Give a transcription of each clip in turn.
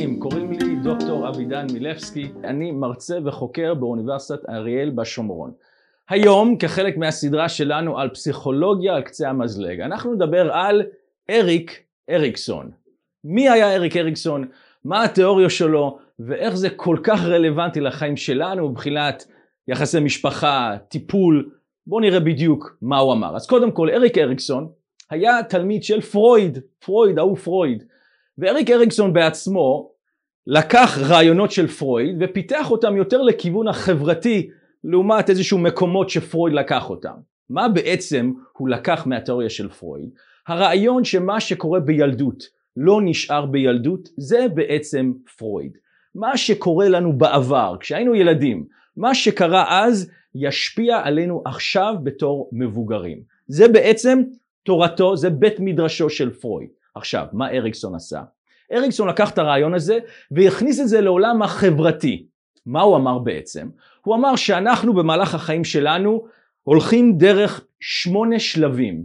החיים, קוראים לי דוקטור אבידן מילבסקי, אני מרצה וחוקר באוניברסיטת אריאל בשומרון. היום, כחלק מהסדרה שלנו על פסיכולוגיה על קצה המזלג, אנחנו נדבר על אריק אריקסון. מי היה אריק אריקסון? מה התיאוריה שלו? ואיך זה כל כך רלוונטי לחיים שלנו מבחינת יחסי משפחה, טיפול. בואו נראה בדיוק מה הוא אמר. אז קודם כל, אריק אריקסון היה תלמיד של פרויד, פרויד, ההוא פרויד. ואריק אריקסון בעצמו לקח רעיונות של פרויד ופיתח אותם יותר לכיוון החברתי לעומת איזשהו מקומות שפרויד לקח אותם. מה בעצם הוא לקח מהתיאוריה של פרויד? הרעיון שמה שקורה בילדות לא נשאר בילדות זה בעצם פרויד. מה שקורה לנו בעבר כשהיינו ילדים, מה שקרה אז ישפיע עלינו עכשיו בתור מבוגרים. זה בעצם תורתו, זה בית מדרשו של פרויד. עכשיו, מה אריקסון עשה? אריקסון לקח את הרעיון הזה והכניס את זה לעולם החברתי. מה הוא אמר בעצם? הוא אמר שאנחנו במהלך החיים שלנו הולכים דרך שמונה שלבים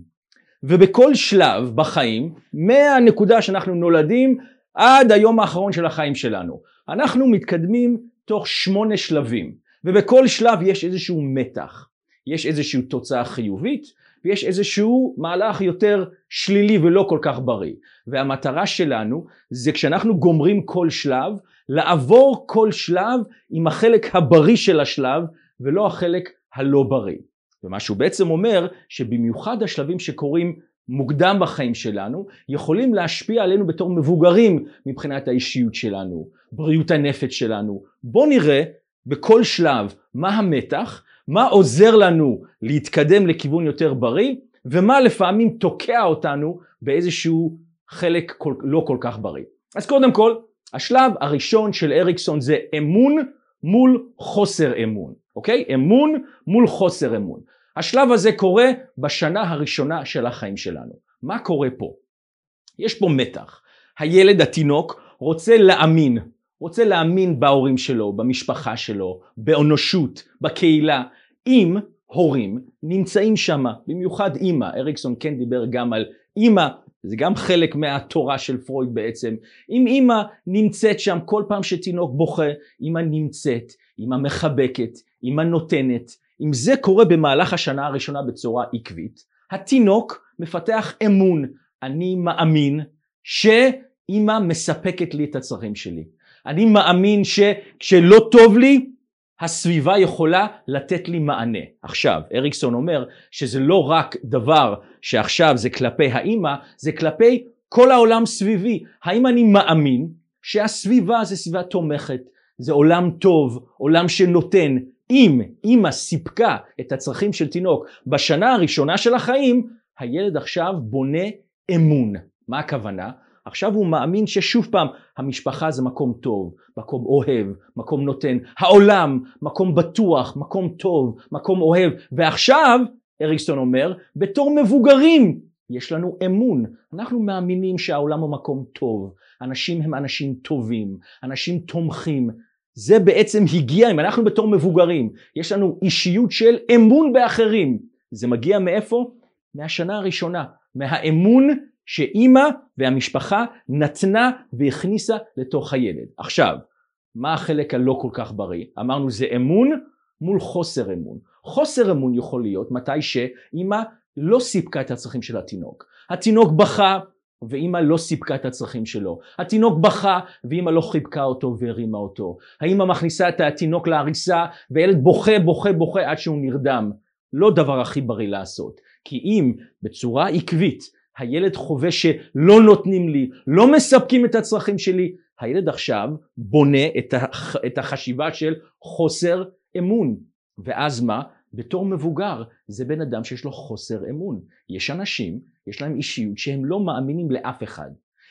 ובכל שלב בחיים מהנקודה שאנחנו נולדים עד היום האחרון של החיים שלנו אנחנו מתקדמים תוך שמונה שלבים ובכל שלב יש איזשהו מתח יש איזושהי תוצאה חיובית ויש איזשהו מהלך יותר שלילי ולא כל כך בריא. והמטרה שלנו זה כשאנחנו גומרים כל שלב, לעבור כל שלב עם החלק הבריא של השלב ולא החלק הלא בריא. ומה שהוא בעצם אומר שבמיוחד השלבים שקורים מוקדם בחיים שלנו יכולים להשפיע עלינו בתור מבוגרים מבחינת האישיות שלנו, בריאות הנפש שלנו. בואו נראה בכל שלב מה המתח מה עוזר לנו להתקדם לכיוון יותר בריא ומה לפעמים תוקע אותנו באיזשהו חלק כל, לא כל כך בריא. אז קודם כל השלב הראשון של אריקסון זה אמון מול חוסר אמון, אוקיי? אמון מול חוסר אמון. השלב הזה קורה בשנה הראשונה של החיים שלנו. מה קורה פה? יש פה מתח. הילד התינוק רוצה להאמין רוצה להאמין בהורים שלו, במשפחה שלו, באנושות, בקהילה, אם הורים נמצאים שם, במיוחד אימא, אריקסון כן דיבר גם על אימא, זה גם חלק מהתורה של פרויד בעצם, אם אימא נמצאת שם כל פעם שתינוק בוכה, אימא נמצאת, אימא מחבקת, אימא נותנת, אם זה קורה במהלך השנה הראשונה בצורה עקבית, התינוק מפתח אמון, אני מאמין שאימא מספקת לי את הצרכים שלי. אני מאמין שכשלא טוב לי, הסביבה יכולה לתת לי מענה. עכשיו, אריקסון אומר שזה לא רק דבר שעכשיו זה כלפי האימא, זה כלפי כל העולם סביבי. האם אני מאמין שהסביבה זה סביבה תומכת, זה עולם טוב, עולם שנותן. אם אימא סיפקה את הצרכים של תינוק בשנה הראשונה של החיים, הילד עכשיו בונה אמון. מה הכוונה? עכשיו הוא מאמין ששוב פעם המשפחה זה מקום טוב, מקום אוהב, מקום נותן, העולם מקום בטוח, מקום טוב, מקום אוהב, ועכשיו אריקסטון אומר בתור מבוגרים יש לנו אמון, אנחנו מאמינים שהעולם הוא מקום טוב, אנשים הם אנשים טובים, אנשים תומכים, זה בעצם הגיע, אם אנחנו בתור מבוגרים, יש לנו אישיות של אמון באחרים, זה מגיע מאיפה? מהשנה הראשונה, מהאמון שאימא והמשפחה נתנה והכניסה לתוך הילד. עכשיו, מה החלק הלא כל כך בריא? אמרנו זה אמון מול חוסר אמון. חוסר אמון יכול להיות מתי שאימא לא סיפקה את הצרכים של התינוק. התינוק בכה ואימא לא סיפקה את הצרכים שלו. התינוק בכה ואימא לא חיבקה אותו והרימה אותו. האימא מכניסה את התינוק לעריסה וילד בוכה בוכה בוכה עד שהוא נרדם. לא דבר הכי בריא לעשות. כי אם בצורה עקבית הילד חווה שלא נותנים לי, לא מספקים את הצרכים שלי, הילד עכשיו בונה את, את החשיבה של חוסר אמון. ואז מה? בתור מבוגר זה בן אדם שיש לו חוסר אמון. יש אנשים, יש להם אישיות שהם לא מאמינים לאף אחד.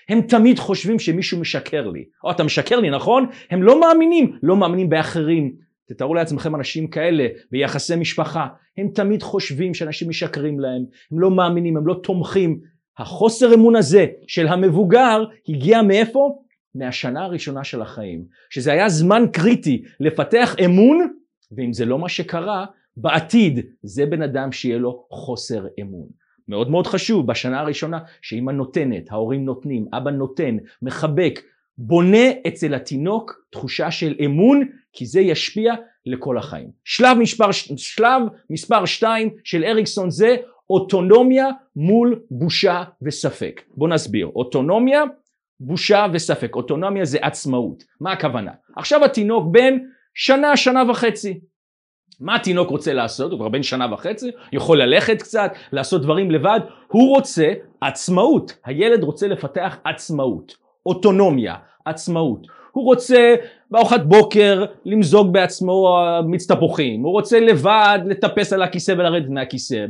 הם תמיד חושבים שמישהו משקר לי. או אתה משקר לי, נכון? הם לא מאמינים, לא מאמינים באחרים. תתארו לעצמכם אנשים כאלה ביחסי משפחה, הם תמיד חושבים שאנשים משקרים להם, הם לא מאמינים, הם לא תומכים, החוסר אמון הזה של המבוגר הגיע מאיפה? מהשנה הראשונה של החיים, שזה היה זמן קריטי לפתח אמון, ואם זה לא מה שקרה, בעתיד זה בן אדם שיהיה לו חוסר אמון. מאוד מאוד חשוב בשנה הראשונה שאמא נותנת, ההורים נותנים, אבא נותן, מחבק, בונה אצל התינוק תחושה של אמון, כי זה ישפיע לכל החיים. שלב מספר, שלב מספר 2 של אריקסון זה אוטונומיה מול בושה וספק. בוא נסביר. אוטונומיה, בושה וספק. אוטונומיה זה עצמאות. מה הכוונה? עכשיו התינוק בן שנה, שנה וחצי. מה התינוק רוצה לעשות? הוא כבר בן שנה וחצי, יכול ללכת קצת, לעשות דברים לבד. הוא רוצה עצמאות. הילד רוצה לפתח עצמאות, אוטונומיה, עצמאות. הוא רוצה בארוחת בוקר למזוג בעצמו מיץ תפוחים, הוא רוצה לבד לטפס על הכיסא ולרדת מהכיסא,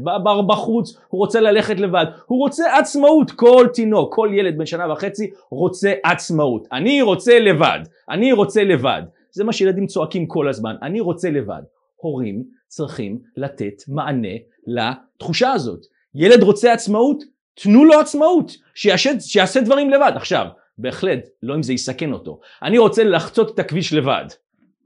בחוץ הוא רוצה ללכת לבד, הוא רוצה עצמאות, כל תינוק, כל ילד בן שנה וחצי רוצה עצמאות, אני רוצה לבד, אני רוצה לבד, זה מה שילדים צועקים כל הזמן, אני רוצה לבד, הורים צריכים לתת מענה לתחושה הזאת, ילד רוצה עצמאות, תנו לו עצמאות, שיעשה, שיעשה דברים לבד, עכשיו בהחלט, לא אם זה יסכן אותו. אני רוצה לחצות את הכביש לבד.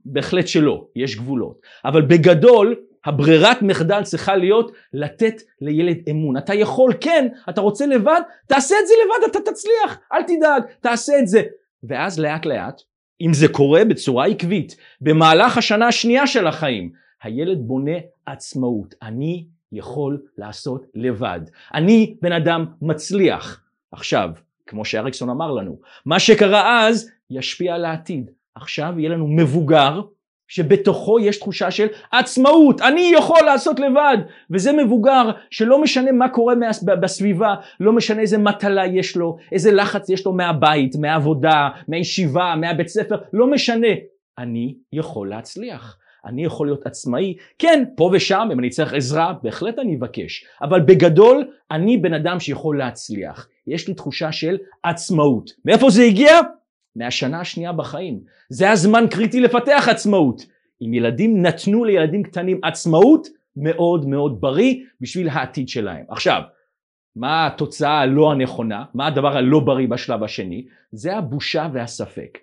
בהחלט שלא, יש גבולות. אבל בגדול, הברירת מחדל צריכה להיות לתת לילד אמון. אתה יכול, כן, אתה רוצה לבד, תעשה את זה לבד, אתה תצליח, אל תדאג, תעשה את זה. ואז לאט לאט, אם זה קורה בצורה עקבית, במהלך השנה השנייה של החיים, הילד בונה עצמאות. אני יכול לעשות לבד. אני בן אדם מצליח. עכשיו, כמו שאריקסון אמר לנו. מה שקרה אז ישפיע על העתיד. עכשיו יהיה לנו מבוגר שבתוכו יש תחושה של עצמאות, אני יכול לעשות לבד, וזה מבוגר שלא משנה מה קורה בסביבה, לא משנה איזה מטלה יש לו, איזה לחץ יש לו מהבית, מהעבודה, מהישיבה, מהבית ספר, לא משנה, אני יכול להצליח. אני יכול להיות עצמאי, כן, פה ושם, אם אני צריך עזרה, בהחלט אני אבקש, אבל בגדול, אני בן אדם שיכול להצליח. יש לי תחושה של עצמאות. מאיפה זה הגיע? מהשנה השנייה בחיים. זה הזמן קריטי לפתח עצמאות. אם ילדים נתנו לילדים קטנים עצמאות, מאוד מאוד בריא בשביל העתיד שלהם. עכשיו, מה התוצאה הלא הנכונה? מה הדבר הלא בריא בשלב השני? זה הבושה והספק.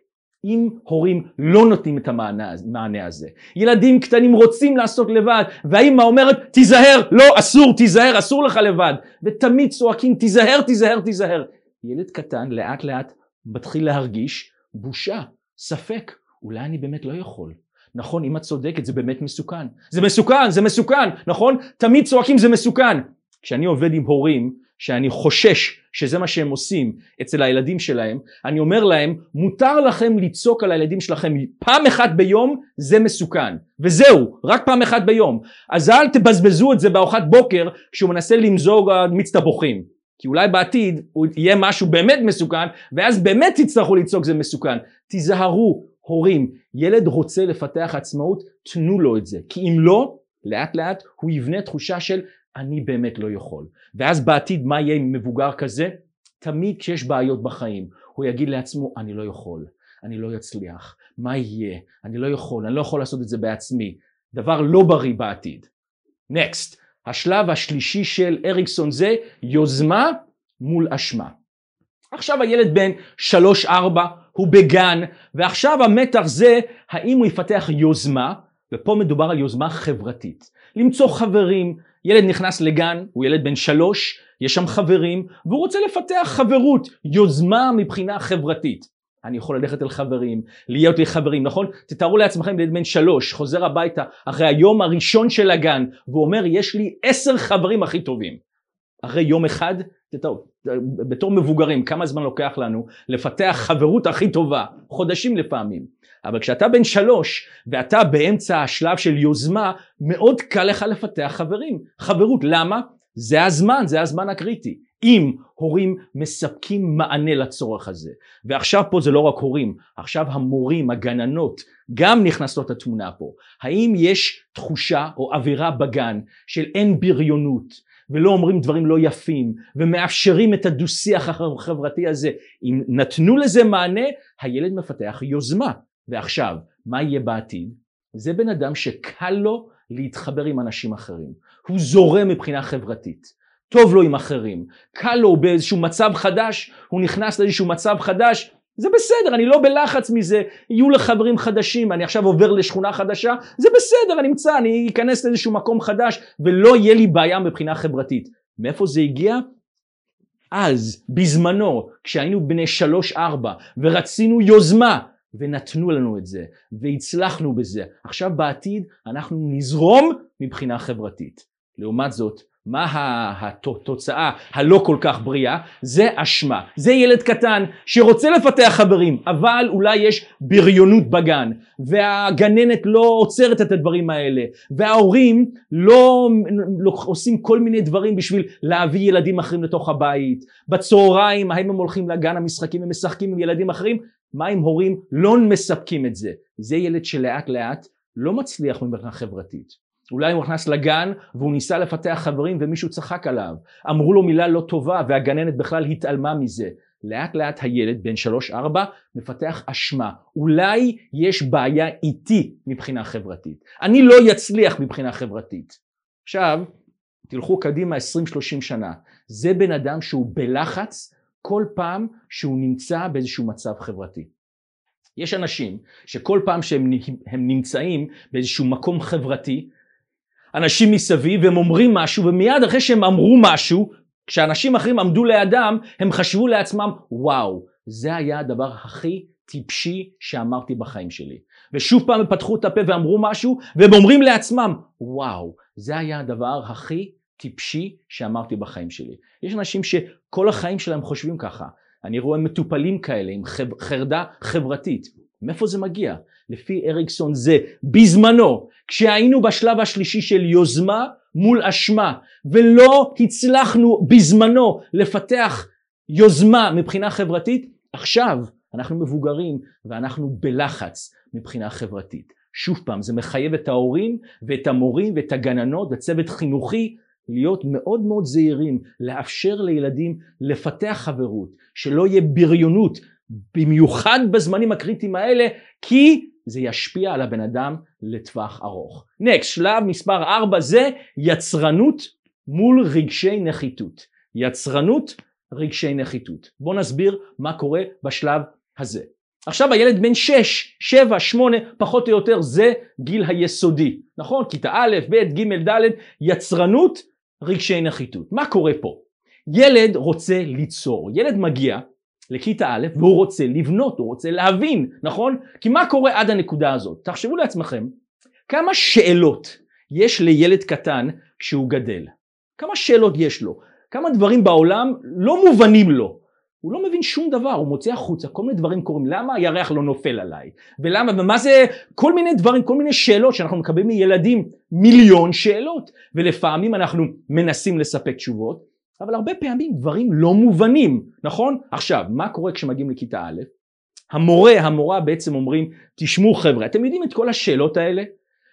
אם הורים לא נותנים את המענה הזה. ילדים קטנים רוצים לעשות לבד, והאימא אומרת תיזהר, לא אסור, תיזהר, אסור לך לבד, ותמיד צועקים תיזהר, תיזהר, תיזהר. ילד קטן לאט לאט מתחיל להרגיש בושה, ספק, אולי אני באמת לא יכול. נכון, אם את צודקת, זה באמת מסוכן. זה מסוכן, זה מסוכן, נכון? תמיד צועקים זה מסוכן. כשאני עובד עם הורים שאני חושש שזה מה שהם עושים אצל הילדים שלהם, אני אומר להם, מותר לכם לצעוק על הילדים שלכם פעם אחת ביום, זה מסוכן. וזהו, רק פעם אחת ביום. אז אל תבזבזו את זה בארוחת בוקר כשהוא מנסה למזוג מיץ תפוחים. כי אולי בעתיד הוא יהיה משהו באמת מסוכן, ואז באמת תצטרכו לצעוק זה מסוכן. תיזהרו, הורים, ילד רוצה לפתח עצמאות, תנו לו את זה. כי אם לא, לאט לאט הוא יבנה תחושה של אני באמת לא יכול. ואז בעתיד מה יהיה עם מבוגר כזה? תמיד כשיש בעיות בחיים הוא יגיד לעצמו אני לא יכול, אני לא אצליח, מה יהיה, אני לא יכול, אני לא יכול לעשות את זה בעצמי. דבר לא בריא בעתיד. נקסט, השלב השלישי של אריקסון זה יוזמה מול אשמה. עכשיו הילד בן 3-4 הוא בגן ועכשיו המתח זה האם הוא יפתח יוזמה ופה מדובר על יוזמה חברתית. למצוא חברים, ילד נכנס לגן, הוא ילד בן שלוש, יש שם חברים, והוא רוצה לפתח חברות, יוזמה מבחינה חברתית. אני יכול ללכת אל חברים, להיות לי חברים, נכון? תתארו לעצמכם ילד בן שלוש, חוזר הביתה אחרי היום הראשון של הגן, והוא אומר יש לי עשר חברים הכי טובים. אחרי יום אחד, בתור מבוגרים, כמה זמן לוקח לנו לפתח חברות הכי טובה? חודשים לפעמים. אבל כשאתה בן שלוש ואתה באמצע השלב של יוזמה, מאוד קל לך לפתח חברים, חברות. למה? זה הזמן, זה הזמן הקריטי. אם הורים מספקים מענה לצורך הזה. ועכשיו פה זה לא רק הורים, עכשיו המורים, הגננות, גם נכנסות לתמונה פה. האם יש תחושה או אווירה בגן של אין בריונות, ולא אומרים דברים לא יפים, ומאפשרים את הדו שיח החברתי הזה. אם נתנו לזה מענה, הילד מפתח יוזמה. ועכשיו, מה יהיה בעתיד? זה בן אדם שקל לו להתחבר עם אנשים אחרים. הוא זורם מבחינה חברתית. טוב לו עם אחרים. קל לו באיזשהו מצב חדש, הוא נכנס לאיזשהו מצב חדש, זה בסדר, אני לא בלחץ מזה, יהיו לך חברים חדשים, אני עכשיו עובר לשכונה חדשה, זה בסדר, אני אמצא, אני אכנס לאיזשהו מקום חדש ולא יהיה לי בעיה מבחינה חברתית. מאיפה זה הגיע? אז, בזמנו, כשהיינו בני שלוש-ארבע ורצינו יוזמה, ונתנו לנו את זה, והצלחנו בזה. עכשיו בעתיד אנחנו נזרום מבחינה חברתית. לעומת זאת, מה התוצאה הלא כל כך בריאה? זה אשמה. זה ילד קטן שרוצה לפתח חברים, אבל אולי יש בריונות בגן, והגננת לא עוצרת את הדברים האלה, וההורים לא, לא עושים כל מיני דברים בשביל להביא ילדים אחרים לתוך הבית. בצהריים, האם הם הולכים לגן המשחקים ומשחקים עם ילדים אחרים? מה אם הורים לא מספקים את זה? זה ילד שלאט לאט לא מצליח מבחינה חברתית. אולי הוא נכנס לגן והוא ניסה לפתח חברים ומישהו צחק עליו. אמרו לו מילה לא טובה והגננת בכלל התעלמה מזה. לאט לאט הילד בן שלוש ארבע מפתח אשמה. אולי יש בעיה איתי מבחינה חברתית. אני לא אצליח מבחינה חברתית. עכשיו, תלכו קדימה 20-30 שנה. זה בן אדם שהוא בלחץ כל פעם שהוא נמצא באיזשהו מצב חברתי. יש אנשים שכל פעם שהם נמצאים באיזשהו מקום חברתי אנשים מסביב והם אומרים משהו ומיד אחרי שהם אמרו משהו כשאנשים אחרים עמדו לידם הם חשבו לעצמם וואו זה היה הדבר הכי טיפשי שאמרתי בחיים שלי. ושוב פעם הם פתחו את הפה ואמרו משהו והם אומרים לעצמם וואו זה היה הדבר הכי טיפשי שאמרתי בחיים שלי. יש אנשים שכל החיים שלהם חושבים ככה. אני רואה מטופלים כאלה עם חרדה חברתית מאיפה זה מגיע? לפי אריקסון זה בזמנו, כשהיינו בשלב השלישי של יוזמה מול אשמה, ולא הצלחנו בזמנו לפתח יוזמה מבחינה חברתית, עכשיו אנחנו מבוגרים ואנחנו בלחץ מבחינה חברתית. שוב פעם, זה מחייב את ההורים ואת המורים ואת הגננות וצוות חינוכי להיות מאוד מאוד זהירים, לאפשר לילדים לפתח חברות, שלא יהיה בריונות, במיוחד בזמנים הקריטיים האלה, כי זה ישפיע על הבן אדם לטווח ארוך. נקסט, שלב מספר 4 זה יצרנות מול רגשי נחיתות. יצרנות, רגשי נחיתות. בואו נסביר מה קורה בשלב הזה. עכשיו הילד בן 6, 7, 8, פחות או יותר זה גיל היסודי, נכון? כיתה א', ב', ג', ד', יצרנות, רגשי נחיתות. מה קורה פה? ילד רוצה ליצור, ילד מגיע לכיתה א' והוא רוצה לבנות, הוא רוצה להבין, נכון? כי מה קורה עד הנקודה הזאת? תחשבו לעצמכם, כמה שאלות יש לילד קטן כשהוא גדל? כמה שאלות יש לו? כמה דברים בעולם לא מובנים לו? הוא לא מבין שום דבר, הוא מוצא החוצה, כל מיני דברים קורים, למה הירח לא נופל עליי? ולמה, ומה זה, כל מיני דברים, כל מיני שאלות שאנחנו מקבלים מילדים, מיליון שאלות, ולפעמים אנחנו מנסים לספק תשובות, אבל הרבה פעמים דברים לא מובנים, נכון? עכשיו, מה קורה כשמגיעים לכיתה א'? המורה, המורה בעצם אומרים, תשמעו חבר'ה, אתם יודעים את כל השאלות האלה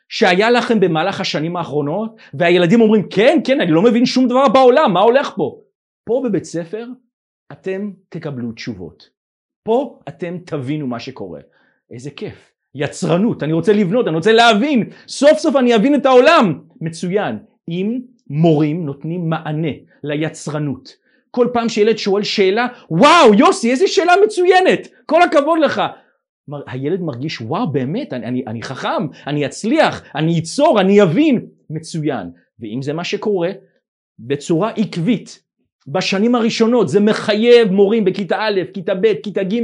שהיה לכם במהלך השנים האחרונות, והילדים אומרים, כן, כן, אני לא מבין שום דבר בעולם, מה הולך פה? פה בבית ספר אתם תקבלו תשובות. פה אתם תבינו מה שקורה. איזה כיף. יצרנות, אני רוצה לבנות, אני רוצה להבין, סוף סוף אני אבין את העולם. מצוין. אם מורים נותנים מענה ליצרנות. כל פעם שילד שואל שאלה, וואו יוסי איזה שאלה מצוינת, כל הכבוד לך. הילד מרגיש וואו באמת, אני, אני, אני חכם, אני אצליח, אני אצור, אני אבין, מצוין. ואם זה מה שקורה, בצורה עקבית, בשנים הראשונות זה מחייב מורים בכיתה א', כיתה ב', כיתה ג',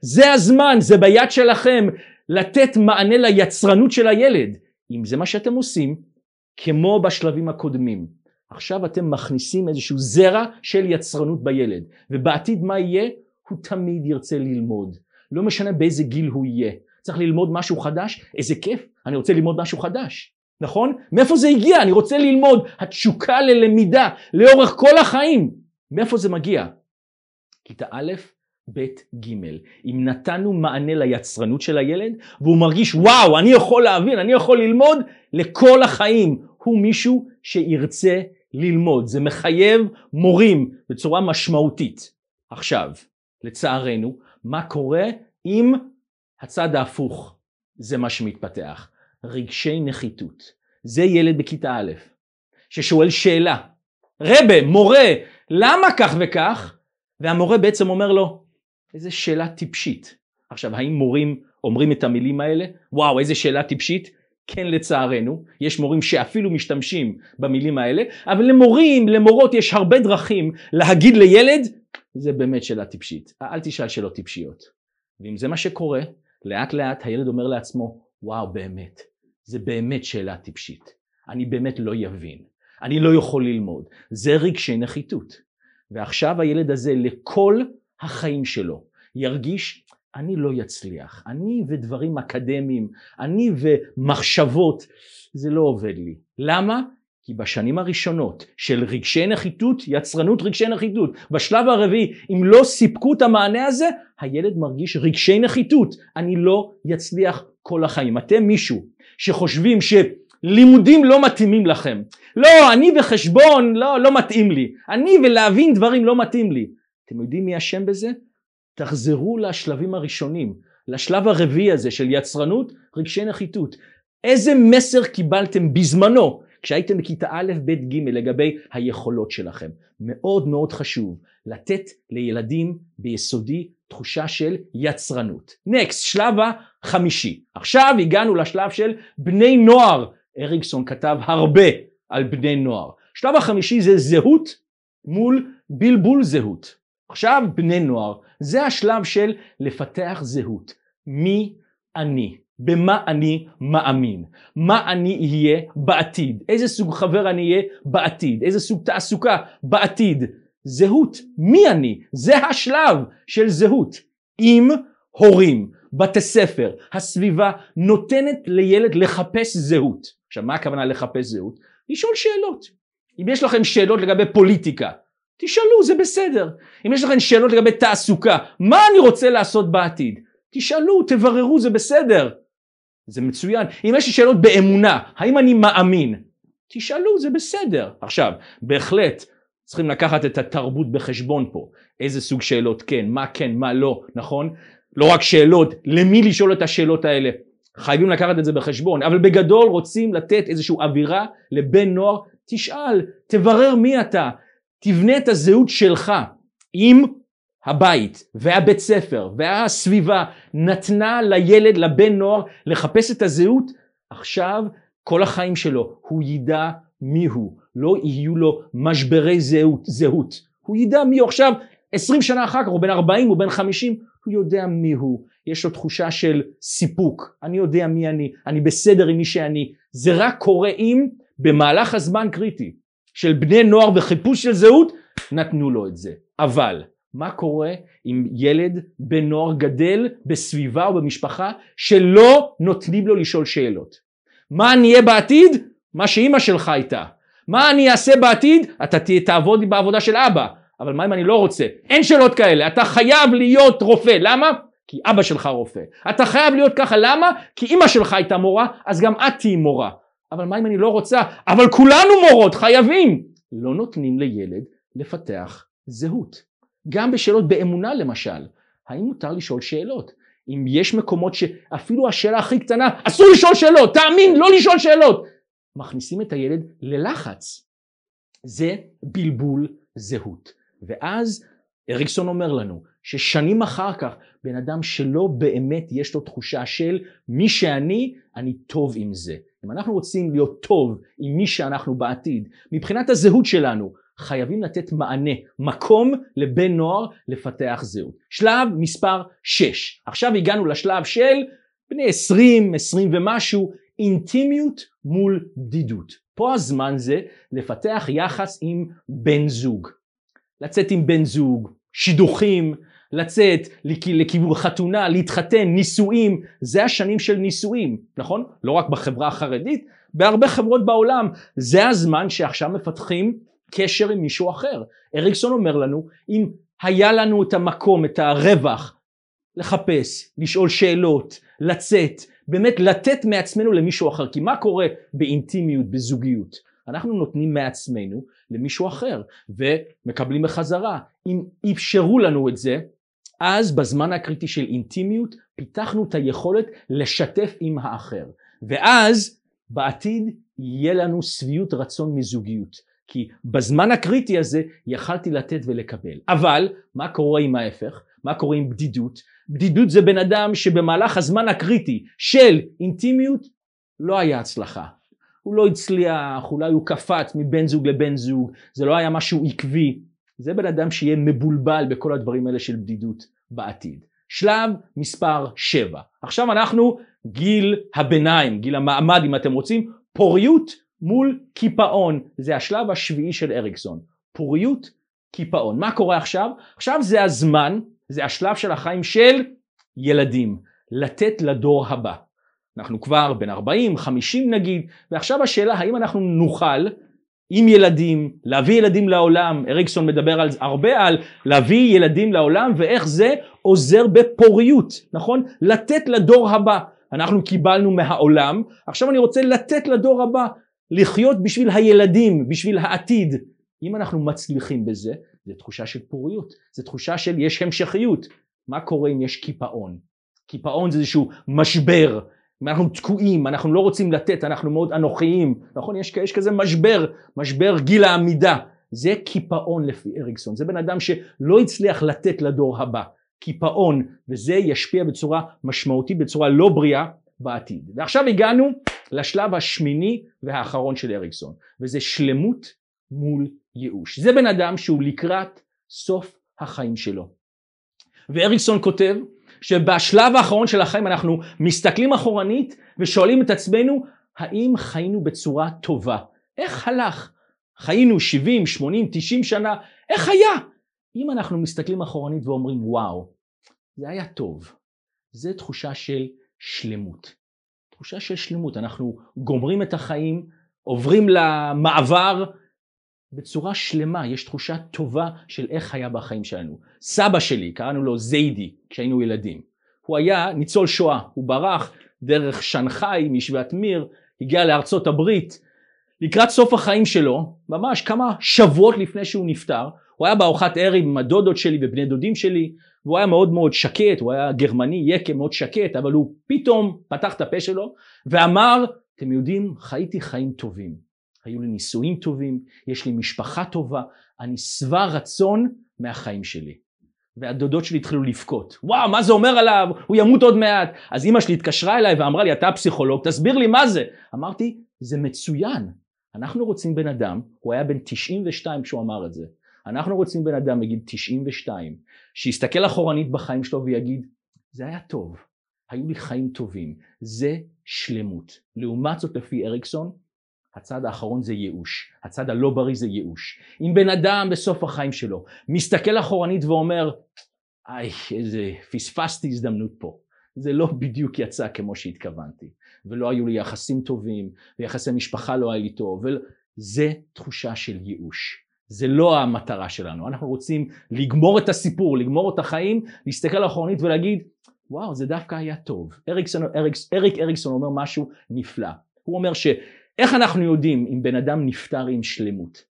זה הזמן, זה ביד שלכם לתת מענה ליצרנות של הילד. אם זה מה שאתם עושים, כמו בשלבים הקודמים. עכשיו אתם מכניסים איזשהו זרע של יצרנות בילד, ובעתיד מה יהיה? הוא תמיד ירצה ללמוד. לא משנה באיזה גיל הוא יהיה. צריך ללמוד משהו חדש? איזה כיף, אני רוצה ללמוד משהו חדש. נכון? מאיפה זה הגיע? אני רוצה ללמוד. התשוקה ללמידה לאורך כל החיים. מאיפה זה מגיע? כיתה א', ב', ג'. אם נתנו מענה ליצרנות של הילד, והוא מרגיש וואו, אני יכול להבין, אני יכול ללמוד לכל החיים. הוא מישהו שירצה ללמוד. זה מחייב מורים בצורה משמעותית. עכשיו, לצערנו, מה קורה אם הצד ההפוך זה מה שמתפתח? רגשי נחיתות. זה ילד בכיתה א', ששואל שאלה. רבה, מורה, למה כך וכך? והמורה בעצם אומר לו, איזה שאלה טיפשית. עכשיו, האם מורים אומרים את המילים האלה? וואו, איזה שאלה טיפשית? כן לצערנו, יש מורים שאפילו משתמשים במילים האלה, אבל למורים, למורות יש הרבה דרכים להגיד לילד, זה באמת שאלה טיפשית, אל תשאל שאלות טיפשיות. ואם זה מה שקורה, לאט לאט הילד אומר לעצמו, וואו באמת, זה באמת שאלה טיפשית, אני באמת לא יבין, אני לא יכול ללמוד, זה רגשי נחיתות. ועכשיו הילד הזה לכל החיים שלו ירגיש אני לא יצליח, אני ודברים אקדמיים, אני ומחשבות, זה לא עובד לי. למה? כי בשנים הראשונות של רגשי נחיתות, יצרנות רגשי נחיתות, בשלב הרביעי, אם לא סיפקו את המענה הזה, הילד מרגיש רגשי נחיתות, אני לא יצליח כל החיים. אתם מישהו שחושבים שלימודים לא מתאימים לכם, לא, אני וחשבון לא, לא מתאים לי, אני ולהבין דברים לא מתאים לי. אתם יודעים מי אשם בזה? תחזרו לשלבים הראשונים, לשלב הרביעי הזה של יצרנות, רגשי נחיתות. איזה מסר קיבלתם בזמנו כשהייתם בכיתה א', ב', ג' לגבי היכולות שלכם? מאוד מאוד חשוב לתת לילדים ביסודי תחושה של יצרנות. נקסט, שלב החמישי. עכשיו הגענו לשלב של בני נוער. אריקסון כתב הרבה על בני נוער. שלב החמישי זה זהות מול בלבול זהות. עכשיו בני נוער, זה השלב של לפתח זהות. מי אני? במה אני מאמין? מה אני אהיה בעתיד? איזה סוג חבר אני אהיה בעתיד? איזה סוג תעסוקה בעתיד? זהות. מי אני? זה השלב של זהות. עם הורים, בתי ספר, הסביבה נותנת לילד לחפש זהות. עכשיו מה הכוונה לחפש זהות? לשאול שאלות. אם יש לכם שאלות לגבי פוליטיקה, תשאלו, זה בסדר. אם יש לכם שאלות לגבי תעסוקה, מה אני רוצה לעשות בעתיד? תשאלו, תבררו, זה בסדר. זה מצוין. אם יש לי שאלות באמונה, האם אני מאמין? תשאלו, זה בסדר. עכשיו, בהחלט צריכים לקחת את התרבות בחשבון פה. איזה סוג שאלות כן, מה כן, מה לא, נכון? לא רק שאלות, למי לשאול את השאלות האלה. חייבים לקחת את זה בחשבון, אבל בגדול רוצים לתת איזושהי אווירה לבן נוער, תשאל, תברר מי אתה, תבנה את הזהות שלך אם הבית והבית ספר והסביבה נתנה לילד, לבן נוער, לחפש את הזהות, עכשיו כל החיים שלו הוא ידע מי הוא, לא יהיו לו משברי זהות, זהות. הוא ידע מי הוא. עכשיו, עשרים שנה אחר כך, הוא בן ארבעים, הוא בן חמישים, הוא יודע מי הוא, יש לו תחושה של סיפוק, אני יודע מי אני, אני בסדר עם מי שאני, זה רק קורה אם במהלך הזמן קריטי של בני נוער וחיפוש של זהות, נתנו לו את זה. אבל מה קורה אם ילד בן נוער גדל בסביבה או במשפחה שלא נותנים לו לשאול שאלות? מה אני אהיה בעתיד? מה שאימא שלך הייתה. מה אני אעשה בעתיד? אתה תעבוד בעבודה של אבא. אבל מה אם אני לא רוצה? אין שאלות כאלה. אתה חייב להיות רופא. למה? כי אבא שלך רופא. אתה חייב להיות ככה. למה? כי אימא שלך הייתה מורה, אז גם את תהיי מורה. אבל מה אם אני לא רוצה? אבל כולנו מורות, חייבים. לא נותנים לילד לפתח זהות. גם בשאלות באמונה למשל. האם מותר לשאול שאלות? אם יש מקומות שאפילו השאלה הכי קטנה, אסור לשאול שאלות, תאמין, לא לשאול שאלות. מכניסים את הילד ללחץ. זה בלבול זהות. ואז אריקסון אומר לנו ששנים אחר כך בן אדם שלא באמת יש לו תחושה של מי שאני, אני טוב עם זה. אם אנחנו רוצים להיות טוב עם מי שאנחנו בעתיד, מבחינת הזהות שלנו, חייבים לתת מענה, מקום לבן נוער לפתח זהות. שלב מספר 6. עכשיו הגענו לשלב של בני 20, 20 ומשהו, אינטימיות מול בדידות. פה הזמן זה לפתח יחס עם בן זוג. לצאת עם בן זוג, שידוכים, לצאת לכיוון חתונה, להתחתן, נישואים, זה השנים של נישואים, נכון? לא רק בחברה החרדית, בהרבה חברות בעולם. זה הזמן שעכשיו מפתחים קשר עם מישהו אחר. אריקסון אומר לנו, אם היה לנו את המקום, את הרווח, לחפש, לשאול שאלות, לצאת, באמת לתת מעצמנו למישהו אחר. כי מה קורה באינטימיות, בזוגיות? אנחנו נותנים מעצמנו למישהו אחר ומקבלים בחזרה. אם אפשרו לנו את זה, אז בזמן הקריטי של אינטימיות פיתחנו את היכולת לשתף עם האחר. ואז בעתיד יהיה לנו שביעות רצון מזוגיות. כי בזמן הקריטי הזה יכלתי לתת ולקבל. אבל מה קורה עם ההפך? מה קורה עם בדידות? בדידות זה בן אדם שבמהלך הזמן הקריטי של אינטימיות לא היה הצלחה. הוא לא הצליח, אולי הוא קפץ מבן זוג לבן זוג, זה לא היה משהו עקבי. זה בן אדם שיהיה מבולבל בכל הדברים האלה של בדידות בעתיד. שלב מספר 7. עכשיו אנחנו גיל הביניים, גיל המעמד אם אתם רוצים, פוריות מול קיפאון. זה השלב השביעי של אריקסון. פוריות, קיפאון. מה קורה עכשיו? עכשיו זה הזמן, זה השלב של החיים של ילדים. לתת לדור הבא. אנחנו כבר בין 40, 50 נגיד, ועכשיו השאלה האם אנחנו נוכל עם ילדים, להביא ילדים לעולם, אריקסון מדבר על, הרבה על להביא ילדים לעולם ואיך זה עוזר בפוריות, נכון? לתת לדור הבא. אנחנו קיבלנו מהעולם, עכשיו אני רוצה לתת לדור הבא, לחיות בשביל הילדים, בשביל העתיד. אם אנחנו מצליחים בזה, זו תחושה של פוריות, זו תחושה של יש המשכיות. מה קורה אם יש קיפאון? קיפאון זה איזשהו משבר, אנחנו תקועים, אנחנו לא רוצים לתת, אנחנו מאוד אנוכיים, נכון? יש, יש כזה משבר, משבר גיל העמידה. זה קיפאון לפי אריקסון, זה בן אדם שלא הצליח לתת לדור הבא. קיפאון, וזה ישפיע בצורה משמעותית, בצורה לא בריאה בעתיד. ועכשיו הגענו לשלב השמיני והאחרון של אריקסון, וזה שלמות מול ייאוש. זה בן אדם שהוא לקראת סוף החיים שלו. ואריקסון כותב שבשלב האחרון של החיים אנחנו מסתכלים אחורנית ושואלים את עצמנו האם חיינו בצורה טובה? איך הלך? חיינו 70, 80, 90 שנה, איך היה? אם אנחנו מסתכלים אחורנית ואומרים וואו, זה היה טוב, זה תחושה של שלמות. תחושה של שלמות, אנחנו גומרים את החיים, עוברים למעבר בצורה שלמה, יש תחושה טובה של איך היה בחיים שלנו. סבא שלי, קראנו לו זיידי כשהיינו ילדים, הוא היה ניצול שואה, הוא ברח דרך שנגחאי מישיבת מיר, הגיע לארצות הברית, לקראת סוף החיים שלו, ממש כמה שבועות לפני שהוא נפטר, הוא היה בארוחת ערב עם הדודות שלי ובני דודים שלי, והוא היה מאוד מאוד שקט, הוא היה גרמני יקה מאוד שקט, אבל הוא פתאום פתח את הפה שלו ואמר, אתם יודעים, חייתי חיים טובים. היו לי נישואים טובים, יש לי משפחה טובה, אני שבע רצון מהחיים שלי. והדודות שלי התחילו לבכות. וואו, מה זה אומר עליו? הוא ימות עוד מעט. אז אימא שלי התקשרה אליי ואמרה לי, אתה פסיכולוג, תסביר לי מה זה. אמרתי, זה מצוין. אנחנו רוצים בן אדם, הוא היה בן 92 כשהוא אמר את זה. אנחנו רוצים בן אדם בגיל 92, שיסתכל אחורנית בחיים שלו ויגיד, זה היה טוב, היו לי חיים טובים, זה שלמות. לעומת זאת לפי אריקסון, הצד האחרון זה ייאוש, הצד הלא בריא זה ייאוש. אם בן אדם בסוף החיים שלו מסתכל אחורנית ואומר, איי, איזה, פספסתי הזדמנות פה. זה לא בדיוק יצא כמו שהתכוונתי, ולא היו לי יחסים טובים, ויחסי משפחה לא היה לי טוב, וזה תחושה של ייאוש. זה לא המטרה שלנו, אנחנו רוצים לגמור את הסיפור, לגמור את החיים, להסתכל אחורנית ולהגיד, וואו, זה דווקא היה טוב. אריקסון, אריקס, אריק אריקסון אומר משהו נפלא. הוא אומר שאיך אנחנו יודעים אם בן אדם נפטר עם שלמות?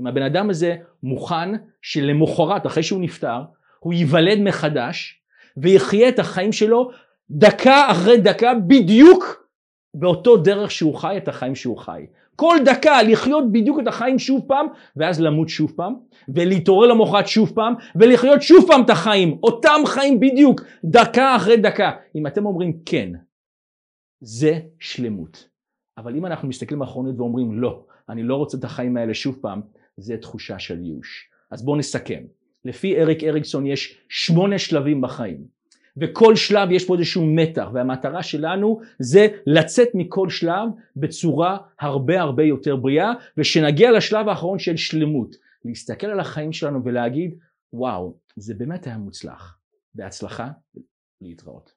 אם הבן אדם הזה מוכן שלמחרת, אחרי שהוא נפטר, הוא ייוולד מחדש ויחיה את החיים שלו דקה אחרי דקה בדיוק באותו דרך שהוא חי את החיים שהוא חי. כל דקה לחיות בדיוק את החיים שוב פעם ואז למות שוב פעם ולהתעורר למחרת שוב פעם ולחיות שוב פעם את החיים אותם חיים בדיוק דקה אחרי דקה אם אתם אומרים כן זה שלמות אבל אם אנחנו מסתכלים אחרונית ואומרים לא אני לא רוצה את החיים האלה שוב פעם זה תחושה של ייאוש. אז בואו נסכם. לפי אריק אריקסון יש שמונה שלבים בחיים וכל שלב יש פה איזשהו מתח והמטרה שלנו זה לצאת מכל שלב בצורה הרבה הרבה יותר בריאה ושנגיע לשלב האחרון של שלמות. להסתכל על החיים שלנו ולהגיד וואו זה באמת היה מוצלח. בהצלחה להתראות